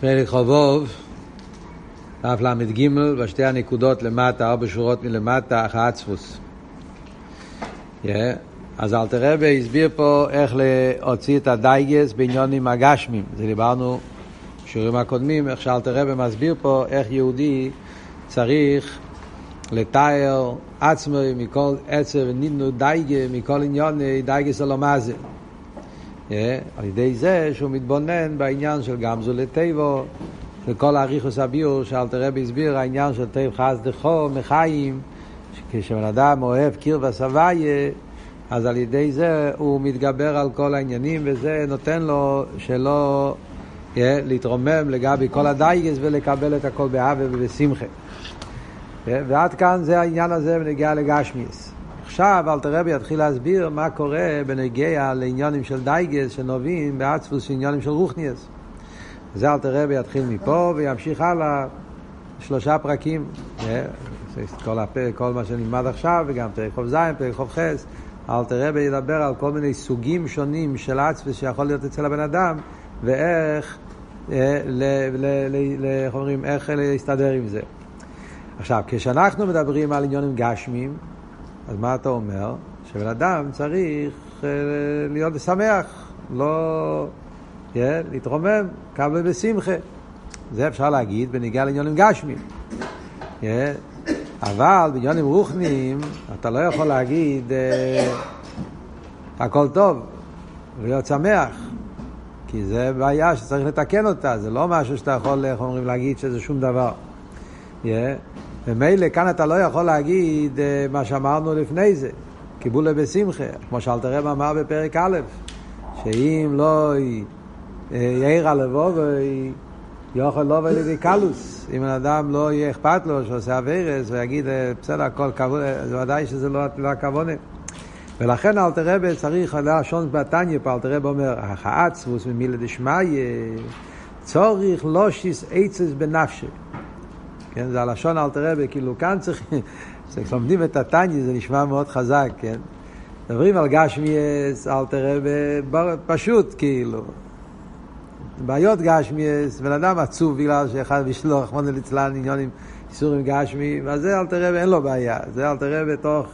פרק חובוב, דף ל"ג, בשתי הנקודות למטה, ארבע שורות מלמטה, החצפוס. Yeah. אז אלתר רבי הסביר פה איך להוציא את הדייגס בעניונים הגשמים. זה דיברנו בשיעורים הקודמים, איך שאלתר רבי מסביר פה איך יהודי צריך לתאר עצמו מכל עצב ונידנו דייגה, מכל עניוני דייגס אלומזה. על ידי זה שהוא מתבונן בעניין של גמזו לטבו, וכל האריכוס הביור שאלתר רבי הסביר, העניין של טב חס דחו מחיים, כשבן אדם אוהב קיר וסבייה, אז על ידי זה הוא מתגבר על כל העניינים, וזה נותן לו שלא yeah, להתרומם לגבי כל הדייגס ולקבל את הכל באהבה ובשמחה. Yeah, ועד כאן זה העניין הזה בנגיעה לגשמיאס. עכשיו אלתר רבי יתחיל להסביר מה קורה בנגיע לעניונים של דייגס שנובעים בעצפוס של עניונים של רוחניאס. זה אלתר רבי יתחיל מפה וימשיך הלאה שלושה פרקים. כל, הפרק, כל מה שנלמד עכשיו וגם פרק ח"ז, פרק כ"ח. אלתר רבי ידבר על כל מיני סוגים שונים של עצפוס שיכול להיות אצל הבן אדם ואיך איך אומרים, איך להסתדר עם זה. עכשיו, כשאנחנו מדברים על עניונים גשמיים, אז מה אתה אומר? שבן אדם צריך uh, להיות שמח, לא yeah, להתרומם, קבל בשמחה. זה אפשר להגיד בניגיע לעניונים גשמיים. Yeah, אבל בעניונים רוחניים אתה לא יכול להגיד uh, הכל טוב, להיות שמח. כי זה בעיה שצריך לתקן אותה, זה לא משהו שאתה יכול, איך אומרים, להגיד שזה שום דבר. Yeah. ומילא כאן אתה לא יכול להגיד uh, מה שאמרנו לפני זה, קיבולה בשמחה, כמו שאלתר רב אמר בפרק א', שאם לא יאיר הלבוב, יאכל לא על ידי קלוס. אם אדם לא יהיה אכפת לו שעושה אביירס ויגיד בסדר הכל כבוד, אז ודאי שזה לא, לא הכוונה. ולכן אלתר רב צריך לשון בתניא פה, אלתר רב אומר, החעצבוס ממילה דשמיא, צוריך לושיס עצס בנפשי. כן, זה הלשון אלתר רבי, כאילו כאן צריך, כשלומדים את התניא זה נשמע מאוד חזק, כן? מדברים על גשמיאס, אלתר רבי, פשוט כאילו. בעיות גשמיאס, בן אדם עצוב בגלל שאחד בשלו, רחמנא ליצלן, עניונים איסורים גשמי, אז זה אלתר רבי אין לו בעיה, זה אלתר רבי תוך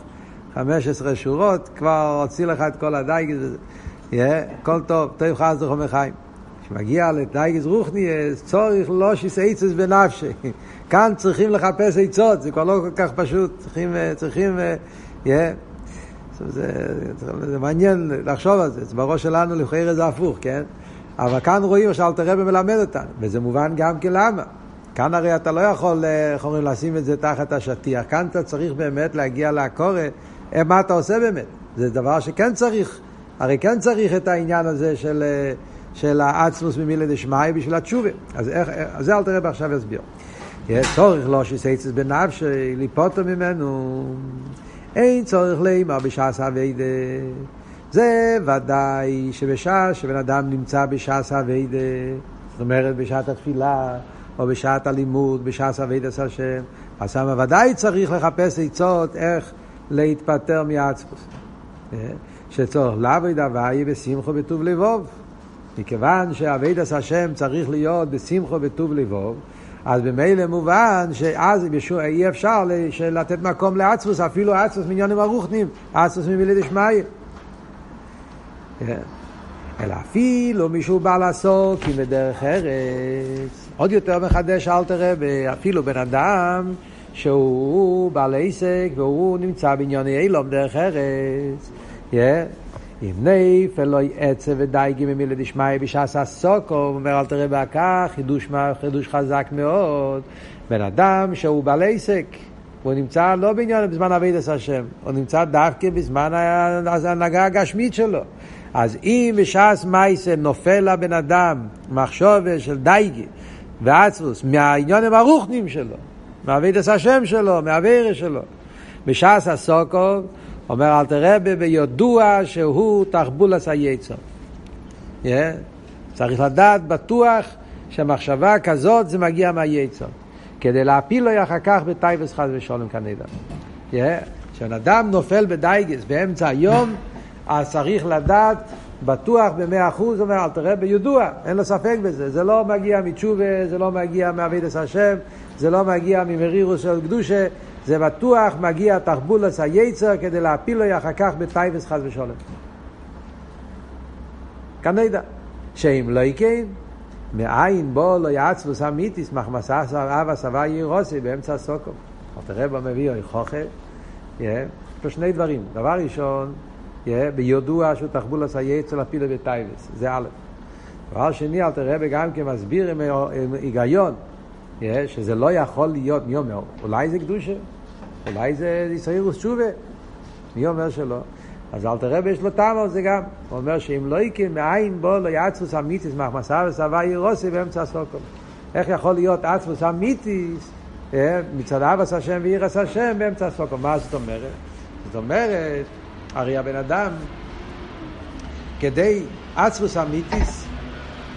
15 שורות כבר הוציא לך את כל הדייגז, הכל טוב, טוב חס וחומר חיים. כשמגיע לדייגז רוחניאס, צורך לא שיסייצס בנפשי. כאן צריכים לחפש עצות, זה כבר לא כל כך פשוט, צריכים, צריכים, yeah. זה, זה, זה מעניין לחשוב על זה, זה בראש שלנו לכאורה זה הפוך, כן? אבל כאן רואים שאלתר רבי מלמד אותנו, וזה מובן גם כן למה. כאן הרי אתה לא יכול, איך אומרים, לשים את זה תחת השטיח, כאן אתה צריך באמת להגיע לקורא, מה אתה עושה באמת. זה דבר שכן צריך, הרי כן צריך את העניין הזה של, של האצלוס ממילה דשמיא בשביל התשובה. אז איך, אז זה אלתר רבי עכשיו יסביר. צורך לא שיסייצס בנפשי, ליפוטו ממנו. אין צורך לימה בשעס אביידה. זה ודאי שבשעה שבן אדם נמצא בשעס אביידה, זאת אומרת בשעת התפילה, או בשעת הלימוד, בשעס אביידס השם, אז שם ודאי צריך לחפש עצות איך להתפטר מעצמוס. שצורך לאו דווי בשמחו בטוב לבוב. מכיוון שאביידס השם צריך להיות בשמחו בטוב לבוב, אז במילא מובן שאז אי אפשר לתת מקום לעצמוס, אפילו עצמוס מיליונים הרוחנים, עצמוס ממילי דשמיא. אלא אפילו מישהו בא לעשות כי בדרך ארץ. עוד יותר מחדש אלתר רבי, אפילו בן אדם שהוא בעל עסק והוא נמצא בענייני אילום דרך ארץ. אם נייף אלוהי עצב ודייגי ממילה דשמיא בשעס הסוקו, אומר אל תראה בהכך, חידוש, חידוש חזק מאוד. בן אדם שהוא בעל עסק, הוא נמצא לא בעניין בזמן אבידס השם, הוא נמצא דווקא בזמן ההנהגה הגשמית שלו. אז אם בשעס מייסה נופל לבן אדם מחשוב של דייגי ועצבוס מהעניונים הרוחנים שלו, מאבידס השם שלו, מהאבירס שלו, בשעס הסוקו, אומר אלתר רבי ביודוע שהוא תחבולס היצר. Yeah. צריך לדעת בטוח שהמחשבה כזאת זה מגיע מהיצר. כדי להפיל לו אחר כך בטייבס חס ושלום כנדע. כשבן אדם נופל בדייגס באמצע היום, אז צריך לדעת בטוח במאה אחוז, אומר אל תראה בידוע, אין לו ספק בזה. זה לא מגיע מתשובה, זה לא מגיע מאבידס השם, זה לא מגיע ממרירוס של קדושה, זה בטוח מגיע תחבולס היצר כדי להפיל לו אחר כך בטייבס חס ושלום. כנדע, שאם לא יקן, מאין בו לא יעצבוס אמיתיס מחמסה אבא סבא ירוסי באמצע הסוקו. אל תראה בו מביא אוי חוכה, יש פה שני דברים. דבר ראשון, ביודוע שהוא תחבולס היצר להפיל בטייבס, זה א'. דבר שני, אל תראה גם כמסביר עם היגיון. שזה לא יכול להיות, מי אומר? אולי זה קדושה, אולי זה ישראירוס תשובה, מי אומר שלא? אז אל תראה יש לו טעם על זה גם. הוא אומר שאם לא יקן מאין בו לא יעצבוס אמיתיס מחמסה וסבא ירוסי באמצע הסוקום. איך יכול להיות עצבוס אמיתיס מצד אבס השם וירס השם באמצע הסוקום? מה זאת אומרת? זאת אומרת, הרי הבן אדם, כדי עצבוס אמיתיס,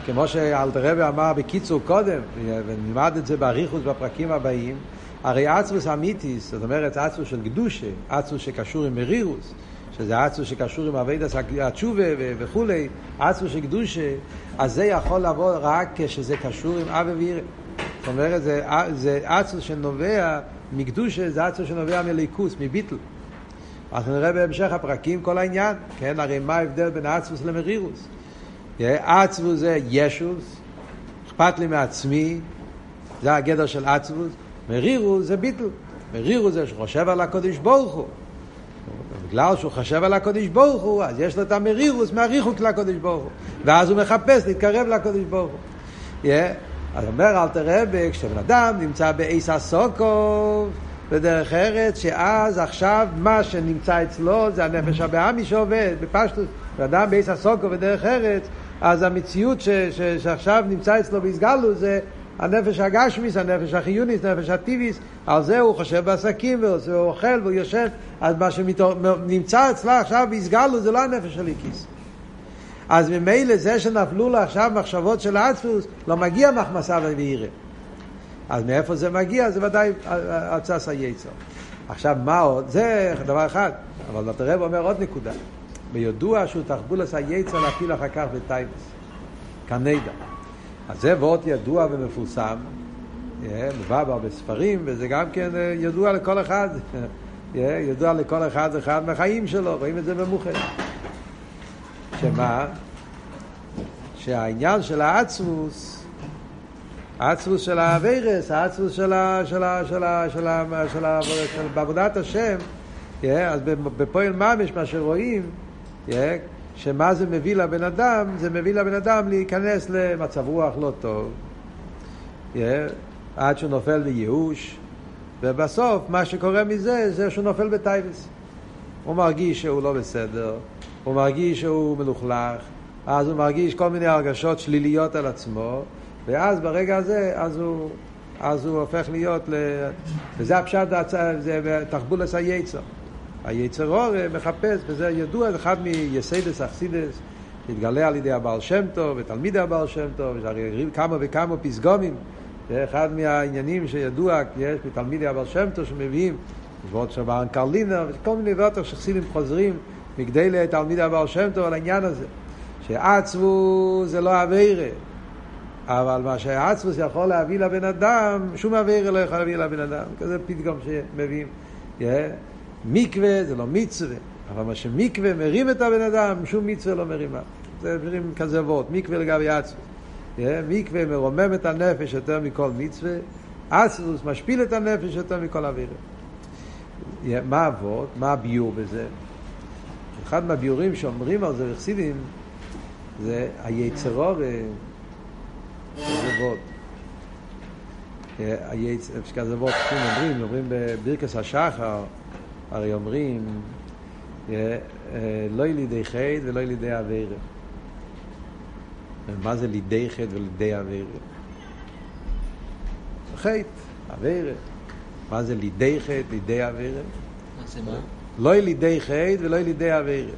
כמו שאלתרבה אמר בקיצור קודם, ונלמד את זה באריכוס בפרקים הבאים, הרי עצמוס אמיתיס, זאת אומרת עצמוס של קדושה, עצמוס שקשור עם מרירוס, שזה עצמוס שקשור עם אבידס התשובה וכולי, עצמוס של קדושה, אז זה יכול לבוא רק כשזה קשור עם אבי וירא. זאת אומרת, זה, זה עצמוס שנובע מקדושה, זה עצמוס שנובע מליכוס, מביטל. אז נראה בהמשך הפרקים כל העניין, כן? הרי מה ההבדל בין עצמוס למרירוס? עצבוס זה ישוס, אכפת לי מעצמי, זה הגדר של עצבוס, מרירו זה ביטל, מרירו זה שחושב על הקודש ברוך הוא. בגלל שהוא חושב על הקודש ברוך הוא, אז יש לו את המרירוס מהריחוק לקודש ברוך הוא. ואז הוא מחפש להתקרב לקודש ברוך הוא. Yeah. אז אומר אל תראה, כשבן אדם נמצא באיס הסוקוב, בדרך ארץ, שאז עכשיו מה שנמצא אצלו זה הנפש הבאמי שעובד, בפשטוס. בן אדם באיס הסוקוב בדרך ארץ, אז המציאות ש, ש, שעכשיו נמצא אצלו בהסגלו זה הנפש הגשמיס, הנפש החיוניס, הנפש הטיביס, על זה הוא חושב בעסקים והוא אוכל והוא יושן, אז מה שנמצא אצלה עכשיו בהסגלו זה לא הנפש של איקיס. אז ממילא זה שנפלו לו עכשיו מחשבות של עצמוס, לא מגיע מחמסה וירא. אז מאיפה זה מגיע? זה ודאי הצס היצר. עכשיו מה עוד? זה דבר אחד, אבל נתרב אומר עוד נקודה. בידוע שהוא תחבולס היצר להפיל אחר כך בטייבס. כנדע. אז זה וורט ידוע ומפורסם, מבא בהרבה ספרים, וזה גם כן ידוע לכל אחד, ידוע לכל אחד אחד מהחיים שלו, רואים את זה במוחד. שמה? שהעניין של העצמוס, העצמוס של האווירס, העצמוס של, ה, של, ה, של, ה, של, ה, של, ה, של, בעבודת השם, אז בפועל ממש מה שרואים, שמה זה מביא לבן אדם? זה מביא לבן אדם להיכנס למצב רוח לא טוב, עד שהוא נופל לייאוש, ובסוף מה שקורה מזה זה שהוא נופל בטייבס. הוא מרגיש שהוא לא בסדר, הוא מרגיש שהוא מלוכלך, אז הוא מרגיש כל מיני הרגשות שליליות על עצמו, ואז ברגע הזה, אז הוא, אז הוא הופך להיות, ל... וזה הפשט, זה תחבולת היצר. היצר הרע מחפש, וזה ידוע, אחד מיסודות החסידות, שהתגלה על ידי הבעל שם טוב ותלמידי הבעל שם טוב, יש כמה וכמה פתגמים, זה אחד מהעניינים שידוע, יש בתלמידי הבעל שם טוב שמביאים, ועוד שם קרלינר, וכל מיני דעות שחסידים חוזרים מגדי לתלמידי הבעל שם טוב על העניין הזה, שעצבו זה לא אביירה, אבל מה שהעצבוס יכול להביא לבן אדם, שום אביירה לא יכול להביא לבן אדם, כזה פתגום שמביאים. Yeah. מקווה זה לא מצווה, אבל מה שמקווה מרים את הבן אדם, שום מצווה לא מרימה. זה דברים כזה וורט, מקווה לגבי עצמוס. מקווה מרומם את הנפש יותר מכל מצווה, עצמוס משפיל את הנפש יותר מכל אווירה. מה הוורד? מה הביור בזה? אחד מהביורים שאומרים על זה בחסידים זה היצרור, זה וורד. כזה וורד, אומרים, אומרים בברכס השחר, הרי אומרים, לא לידי חטא ולא לידי אווירה. מה זה לידי חטא ולידי אווירה? חטא, אווירה. מה זה לידי חטא, לידי אווירה? מה זה מה? לא לידי חטא ולא לידי אווירה.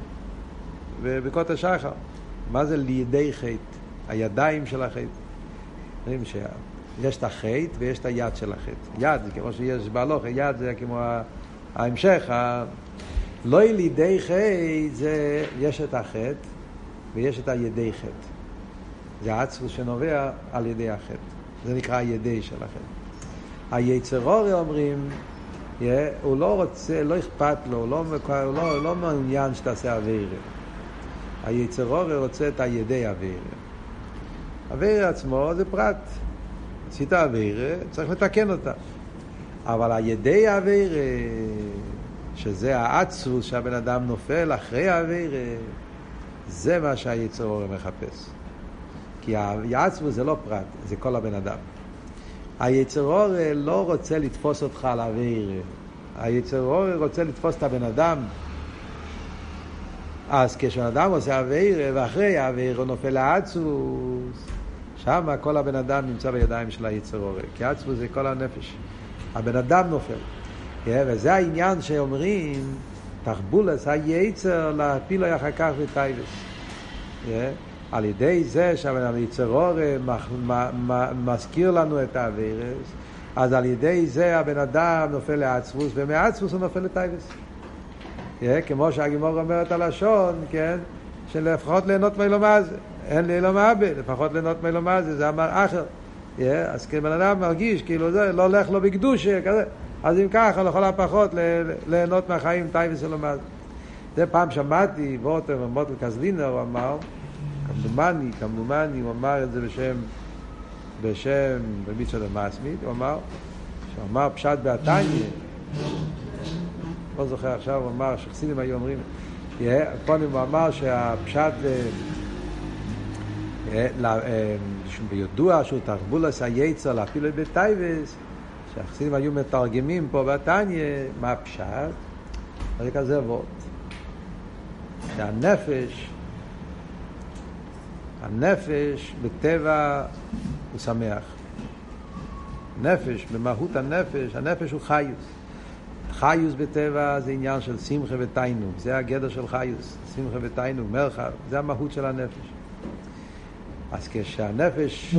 ובקות השחר, מה זה לידי חטא? הידיים של החטא. אומרים שיש את החטא ויש את היד של החטא. יד זה כמו שיש בהלוך, יד זה כמו ההמשך, ה... לא לידי חטא זה יש את החטא, ויש את הידי חטא. זה העצמוס שנובע על ידי החטא. זה נקרא הידי של החטא. היצרורי אומרים, yeah, הוא לא רוצה, לא אכפת לו, הוא לא, הוא לא, לא מעוניין שתעשה אווירה. היצרורי רוצה את הידי אווירה. אווירה עצמו זה פרט. עשית אווירה, צריך לתקן אותה. אבל הידי אווירה, שזה העצמוס שהבן אדם נופל אחרי האווירה, זה מה שהיצר אורן מחפש. כי העצמוס זה לא פרט, זה כל הבן אדם. היצר אורן לא רוצה לתפוס אותך על האווירה. היצר אורן רוצה לתפוס את הבן אדם. אז כשאדם עושה אווירה ואחרי האווירה הוא נופל לעצמוס, שם כל הבן אדם נמצא בידיים של היצר אורן. כי עצמוס זה כל הנפש. הבן אדם נופל. Yeah, וזה העניין שאומרים, תחבולס היצר להפיל אחר כך בטייבס. Yeah, על ידי זה שהיצר אורן מזכיר לנו את האווירס, אז על ידי זה הבן אדם נופל לעצמוס, ומעצמוס הוא נופל לטייבס. Yeah, כמו שהגימור אומרת הלשון, כן? שלפחות ליהנות מאלו מה זה. אין לי אלו מה לפחות ליהנות מאלו מה זה, זה אמר אחר. Yeah, אז כבן אדם מרגיש כאילו זה לא הולך לו בקדושה, כזה. אז אם ככה, לכל הפחות ליהנות מהחיים טייבס אלומד. זה פעם שמעתי, וורטר ומוטל קזלינר, הוא אמר, כמדומני, כמדומני, הוא אמר את זה בשם, בשם, במצוות המסמית, הוא אמר, שהוא אמר פשט בעתניה, לא זוכר עכשיו, הוא אמר, שחסידים היו אומרים, קודם הוא אמר שהפשט, בידוע שהוא תרבולס היצר להפיל את בטייבס, שהחסידים היו מתרגמים פה בתניא, מה הפשט? זה כזה וורט. שהנפש, הנפש בטבע הוא שמח. נפש, במהות הנפש, הנפש הוא חיוס. חיוס בטבע זה עניין של שמחה ותיינוג, זה הגדר של חיוס, שמחה ותיינוג, מרחב, זה המהות של הנפש. אז כשהנפש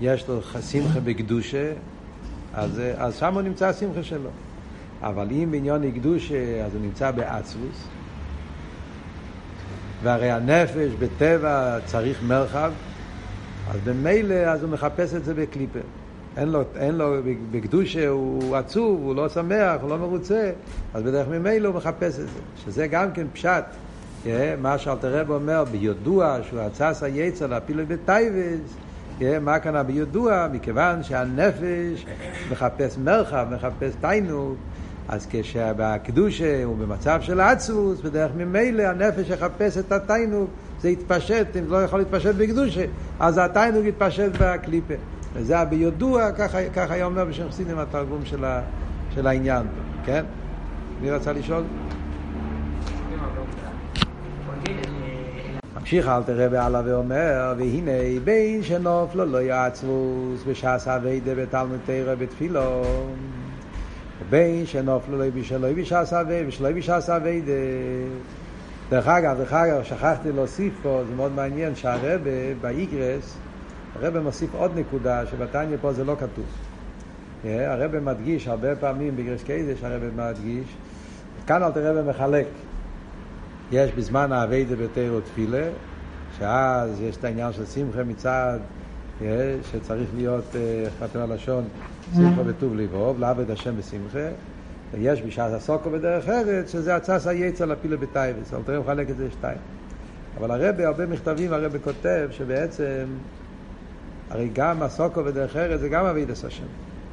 יש לו שמחה בקדושה, אז, אז שם הוא נמצא השמחה שלו. אבל אם בעניון קדושה, אז הוא נמצא בעצבוס. והרי הנפש בטבע צריך מרחב, אז במילא אז הוא מחפש את זה בקליפה. אין לו, אין לו בקדושה הוא עצוב, הוא לא שמח, הוא לא מרוצה, אז בדרך ממילא הוא מחפש את זה. שזה גם כן פשט. מה שאלתר רב אומר, בידוע שהוא עצס היצר להפיל בטייבס, מה כאן בידוע? מכיוון שהנפש מחפש מרחב, מחפש תיינוג, אז כשבקדושה הוא במצב של עצמוס, בדרך ממילא הנפש יחפש את התיינוג, זה יתפשט, אם לא יכול להתפשט בקדושה, אז התיינוג יתפשט בקליפה. וזה הביודוע, ככה, היה אומר בשם חסידים התרגום של, ה, של העניין, כן? מי רצה לשאול? ממשיך אל תראה בעלה ואומר, והנה בין שנופלו לא יעצבוס בשעס אביידה בתלמוד תרא בתפילו, ובין שנופלו לא בשלו בשעס אביידה, ושלו בשעס אביידה. דרך אגב, דרך אגב, שכחתי להוסיף פה, זה מאוד מעניין, שהרבה באיגרס, הרבה מוסיף עוד נקודה, שבתניא פה זה לא כתוב. הרבה מדגיש הרבה פעמים בגרש קיידש, הרבה מדגיש, כאן אל תראה ומחלק. יש בזמן האביידה בתירו תפילה, שאז יש את העניין של שמחה מצד, אה, שצריך להיות, איך כתוב הלשון, שמחה בטוב לבוב, לעבד השם בשמחה. ויש בשעת הסוקו בדרך ארץ, שזה הצס היצר לפילה בטייבס, אבל תראה מחלק את זה לשתיים. אבל הרבי, הרבה מכתבים הרבי כותב שבעצם, הרי גם עסקו בדרך ארץ זה גם עבודת השם.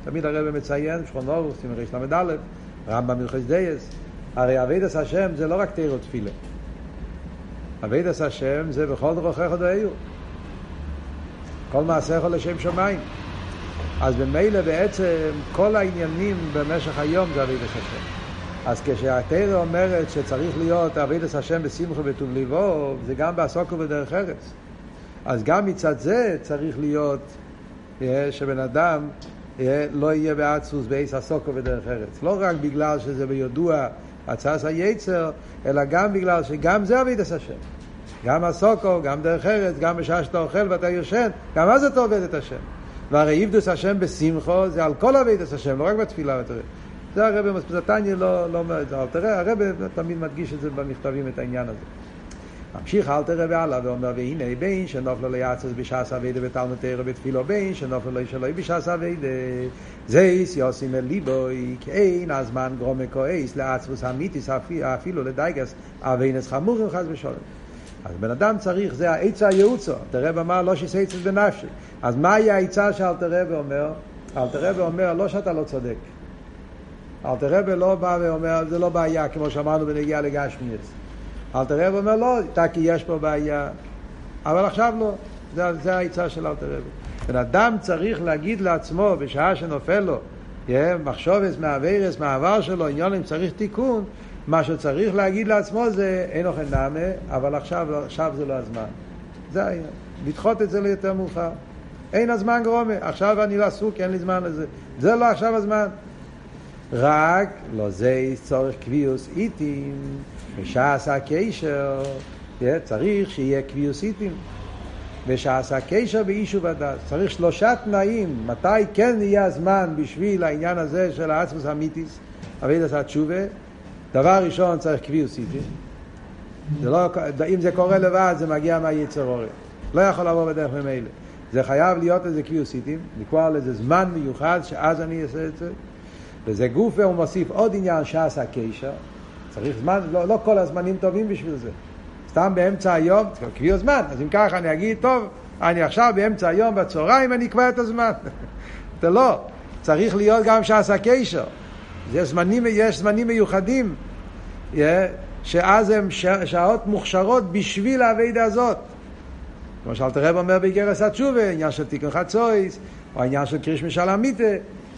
תמיד הרבי מציין, שולחן ערוך, סימן ל"א, רמב"ם הלכות דעות, הרי עבודת השם זה לא רק תורה תפילה. עבודת השם זה בכל דרכיך דעהו. כל מעשיך לשם שמיים. אז במילא בעצם כל העניינים במשך היום זה עבודת השם. אז כשהתניא אומרת שצריך להיות עבודת השם בשמחה וטוב לבב, זה גם בעסקו בדרך ארץ. אז גם מצד זה צריך להיות שבן אדם לא יהיה בעצמוס בעץ הסוקו בדרך ארץ. לא רק בגלל שזה בידוע הצעס היצר, אלא גם בגלל שגם זה אבידס השם. גם הסוקו, גם דרך ארץ, גם בשעה שאתה אוכל ואתה יושן, גם אז אתה עובד את השם. והרי איבדוס השם בשמחו זה על כל אבידס השם, לא רק בתפילה. זה הרב מספזתניה לא, לא אומר את זה, תראה, הרב תמיד מדגיש את זה במכתבים, את העניין הזה. ממשיך אל תראה והלאה ואומר והנה בין שנופלו ליעצס בשעס אביידה ותלמוד תראה בתפילו בין שנופלו לי שלוי בשעס אביידה זייס יוסים אל ליבוי כי אין הזמן גרומי כועס לעצבוס המיתיס אפילו לדייגס אביינס חמורים חס ושולם אז בן אדם צריך, זה העצה הייעוצו, תראה אמר לא שיסי עצת בנפשי. אז מהי העצה שאלתר רבי אומר? אלתר רבי אומר לא שאתה לא צודק. אלתר רבי לא בא ואומר, זה לא בעיה, כמו שאמרנו בנגיעה לגשמיאס. אלתר רבי אומר לא, כי יש פה בעיה, אבל עכשיו לא. זה, זה העצה של אלתר רבי. בן אדם צריך להגיד לעצמו בשעה שנופל לו, מחשובס מהאווירס, מהעבר שלו, עניונים צריך תיקון, מה שצריך להגיד לעצמו זה אין אוכל נאמה, אבל עכשיו, עכשיו זה לא הזמן. זה היה. לדחות את זה ליותר מאוחר. אין הזמן גרומה, עכשיו אני לא עסוק, אין לי זמן לזה. זה לא עכשיו הזמן. רק לא זה צורך קביעוס איטים, בשעס הקשר, צריך שיהיה קביעוס איטים. ושעס הקשר באישו ודס. צריך שלושה תנאים, מתי כן יהיה הזמן בשביל העניין הזה של האצמוס המיתיס, אבידס התשובה, דבר ראשון צריך קביעוס איטים. לא, אם זה קורה לבד זה מגיע מהיצר אורי. לא יכול לבוא בדרך ממילא. זה חייב להיות איזה קיוסיטים, לקבוע לזה זמן מיוחד שאז אני אעשה את זה. וזה גוף והוא מוסיף עוד עניין שעשה קשר. צריך זמן, לא, לא כל הזמנים טובים בשביל זה. סתם באמצע היום, קביעו זמן. אז אם ככה אני אגיד, טוב, אני עכשיו באמצע היום בצהריים אני אקבע את הזמן. זה לא, צריך להיות גם שעשה קשר. יש זמנים, יש זמנים מיוחדים, yeah, שאז הם שעות מוכשרות בשביל האביידה הזאת. כמו שאלתר רב אומר באיגרס התשובה, עניין של תיקון חצויס, או עניין של קריש משלמיתה,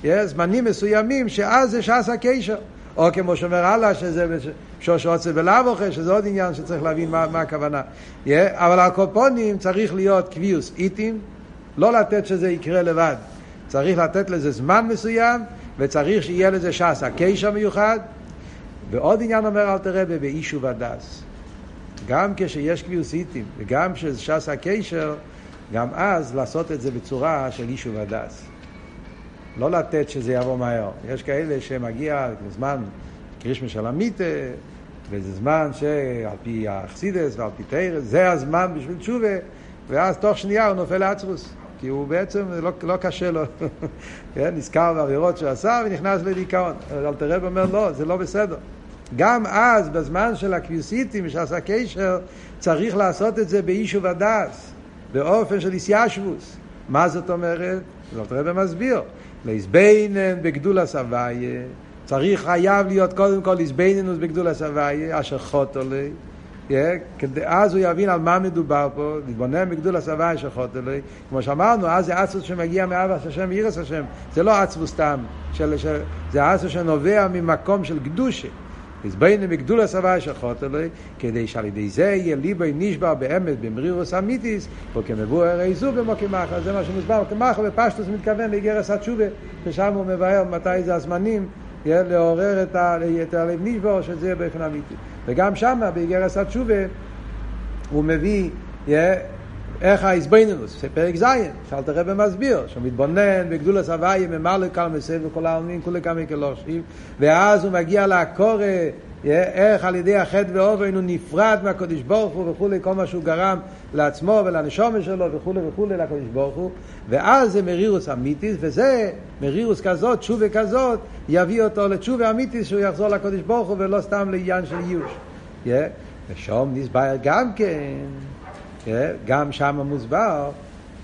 יש זמנים מסוימים שאז זה שעס הקשר. או כמו שאומר הלאה, שזה שוש רוצה ולאבוכה, שזה עוד עניין שצריך להבין מה, מה הכוונה. Yeah, אבל הקופונים צריך להיות קביוס איטים, לא לתת שזה יקרה לבד. צריך לתת לזה זמן מסוים, וצריך שיהיה לזה ש"ס הקשר מיוחד. ועוד עניין אומר אל תראה באישו ודס. גם כשיש קביוסיטים וגם כשזה ש"ס הקשר, גם אז לעשות את זה בצורה של אישו ודס. לא לתת שזה יבוא מהר. יש כאלה שמגיע זמן קרישמה של המיתה, וזה זמן שעל פי האכסידס ועל פי תרס, זה הזמן בשביל תשובה, ואז תוך שנייה הוא נופל לעצרוס. כי הוא בעצם, לא, לא קשה לו, כן? נזכר בעבירות שהוא עשה ונכנס לדיכאון. אבל תראה ואומר, לא, זה לא בסדר. גם אז, בזמן של הקביוסיטים, שעשה קשר, צריך לעשות את זה באיש ובדס, באופן של איסיישבוס. מה זאת אומרת? רבי מסביר. להזבנן בגדול הסבייה, צריך, חייב להיות קודם כל איזבנינוס בגדול הסבייה, אשר חוטו לי. אז הוא יבין על מה מדובר פה, להתבונן בגדול הסבייה של חוטו לי. כמו שאמרנו, אז זה עצוס שמגיע מאבס השם ואירס השם. זה לא עצבוס סתם, זה עצוס שנובע ממקום של קדושה. הזביינו מגדול הסבה של חוטלוי, כדי שעל ידי זה יהיה ליבוי נשבר באמת במרירוס אמיתיס, וכמבואר הרי זו במוקמחה, זה מה שמוסבר, כמחה בפשטוס מתכוון לאיגרס התשובה, ששם הוא מבאר מתי זה הזמנים, לעורר את, הלב נשבר, שזה יהיה באופן אמיתי. וגם שם, באיגרס התשובה, הוא מביא איך ההסבינינוס, פרק ז', שאלת הרב מסביר, שהוא מתבונן בגדול הסבייה, ממלא כל מסב וכל העלמין, כולי כמה כלושים, ואז הוא מגיע לקורא, איך על ידי החטא ואופן הוא נפרד מהקדוש ברוך הוא וכולי, כל מה שהוא גרם לעצמו ולנשומה שלו וכולי וכולי לקדוש ברוך הוא, ואז זה מרירוס אמיתיס, וזה, מרירוס כזאת, תשובה כזאת, יביא אותו לתשובה אמיתיס שהוא יחזור לקדוש ברוך הוא ולא סתם לעניין של ייאוש. ושום נסבר גם כן. גם שם מוסבר,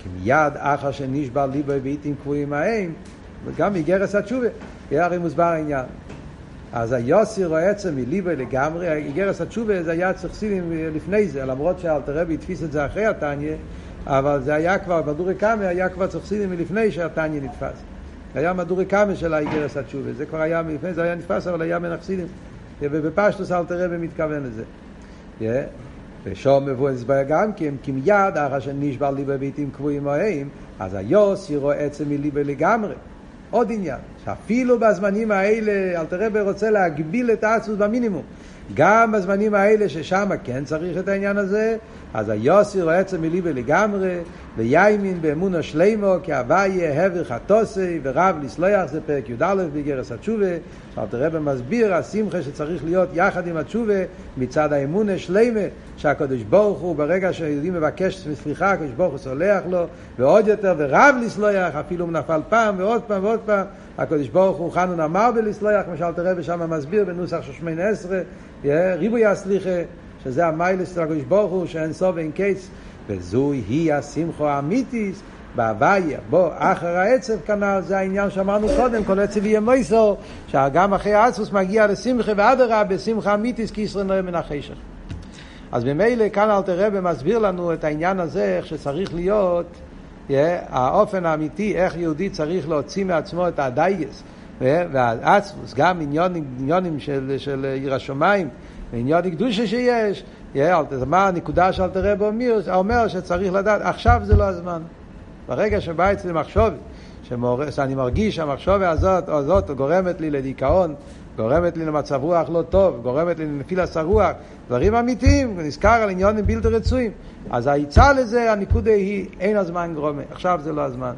כי מיד אחר שנשבר ליבו בעיתים קבועים ההם, וגם איגרס התשובה, הרי מוסבר העניין. אז היוסר או עצם מליבו לגמרי, איגרס התשובה זה היה צריך סינים לפני זה, למרות שאלתרבי התפיס את זה אחרי התניא, אבל זה היה כבר, מדורי קאמה היה כבר צריך סינים מלפני שהתניא נתפס. היה מדורי קאמה של האיגרס התשובה, זה כבר היה מלפני, זה היה נתפס, אבל היה מנחסינים. ובפשטוס אלתרבי מתכוון לזה. ושום מבואס הסבר גם כי מיד אחר שנשבר ליבה ביתים קבועים מהם, אז היוס ירוא עצם מליבה לגמרי. עוד עניין, שאפילו בזמנים האלה, אלתרבה רוצה להגביל את האצוס במינימום. גם בזמנים האלה ששם כן צריך את העניין הזה, אז היוסי רואה עצם מליבה לגמרי, וימין באמון השלימו, כי הוויה הבר חטוסי, ורב לסלוח, זה פרק י"א בגרס התשובה, שאלת רב מסביר, השמחה שצריך להיות יחד עם התשובה, מצד האמון השלימה, שהקדוש ברוך הוא, ברגע שיהודי מבקש סליחה, הקדוש ברוך הוא סולח לו, ועוד יותר, ורב לסלוח, אפילו הוא נפל פעם, ועוד פעם ועוד פעם, הקדוש ברוך הוא חנון אמר בלסלוח, כמו שאלת רב שם מסביר בנוסח של שמונה עשרה, ריבוי הסליחה, שזה המיילס של הקדוש ברוך הוא, שאין סוף ואין קץ, וזוהי השמחו האמיתיס, בהוויה, בו אחר העצב כנ"ל, זה העניין שאמרנו קודם, כל עצב יהיה מויסו, שגם אחרי העצבוס מגיע לשמחה ואדרה, בשמחה אמיתיס, כי ישראל נראה מן החשך. אז ממילא כאן אלתר רבי מסביר לנו את העניין הזה, איך שצריך להיות, yeah, האופן האמיתי, איך יהודי צריך להוציא מעצמו את הדייגס, והעצבוס, גם עניונים, עניונים של, של עיר השמיים, ועניון קדושה שיש, מה הנקודה שאלתר רבי אומר, שצריך לדעת, עכשיו זה לא הזמן. ברגע שבא אצלי מחשוב, שאני מרגיש שהמחשבה הזאת, הזאת גורמת לי לדיכאון, גורמת לי למצב רוח לא טוב, גורמת לי לנפילת הרוח, דברים אמיתיים, נזכר על עניונים בלתי רצויים. אז העצה לזה, הנקודה היא, אין הזמן גרומה, עכשיו זה לא הזמן.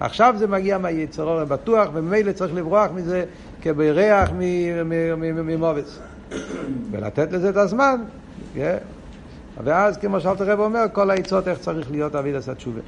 עכשיו זה מגיע מהיצר אורן בטוח, וממילא צריך לברוח מזה כבריח ממובץ. ולתת לזה את הזמן, yeah. ואז כמו שאלת הרב אומר, כל העצות איך צריך להיות אביד עשה תשובה.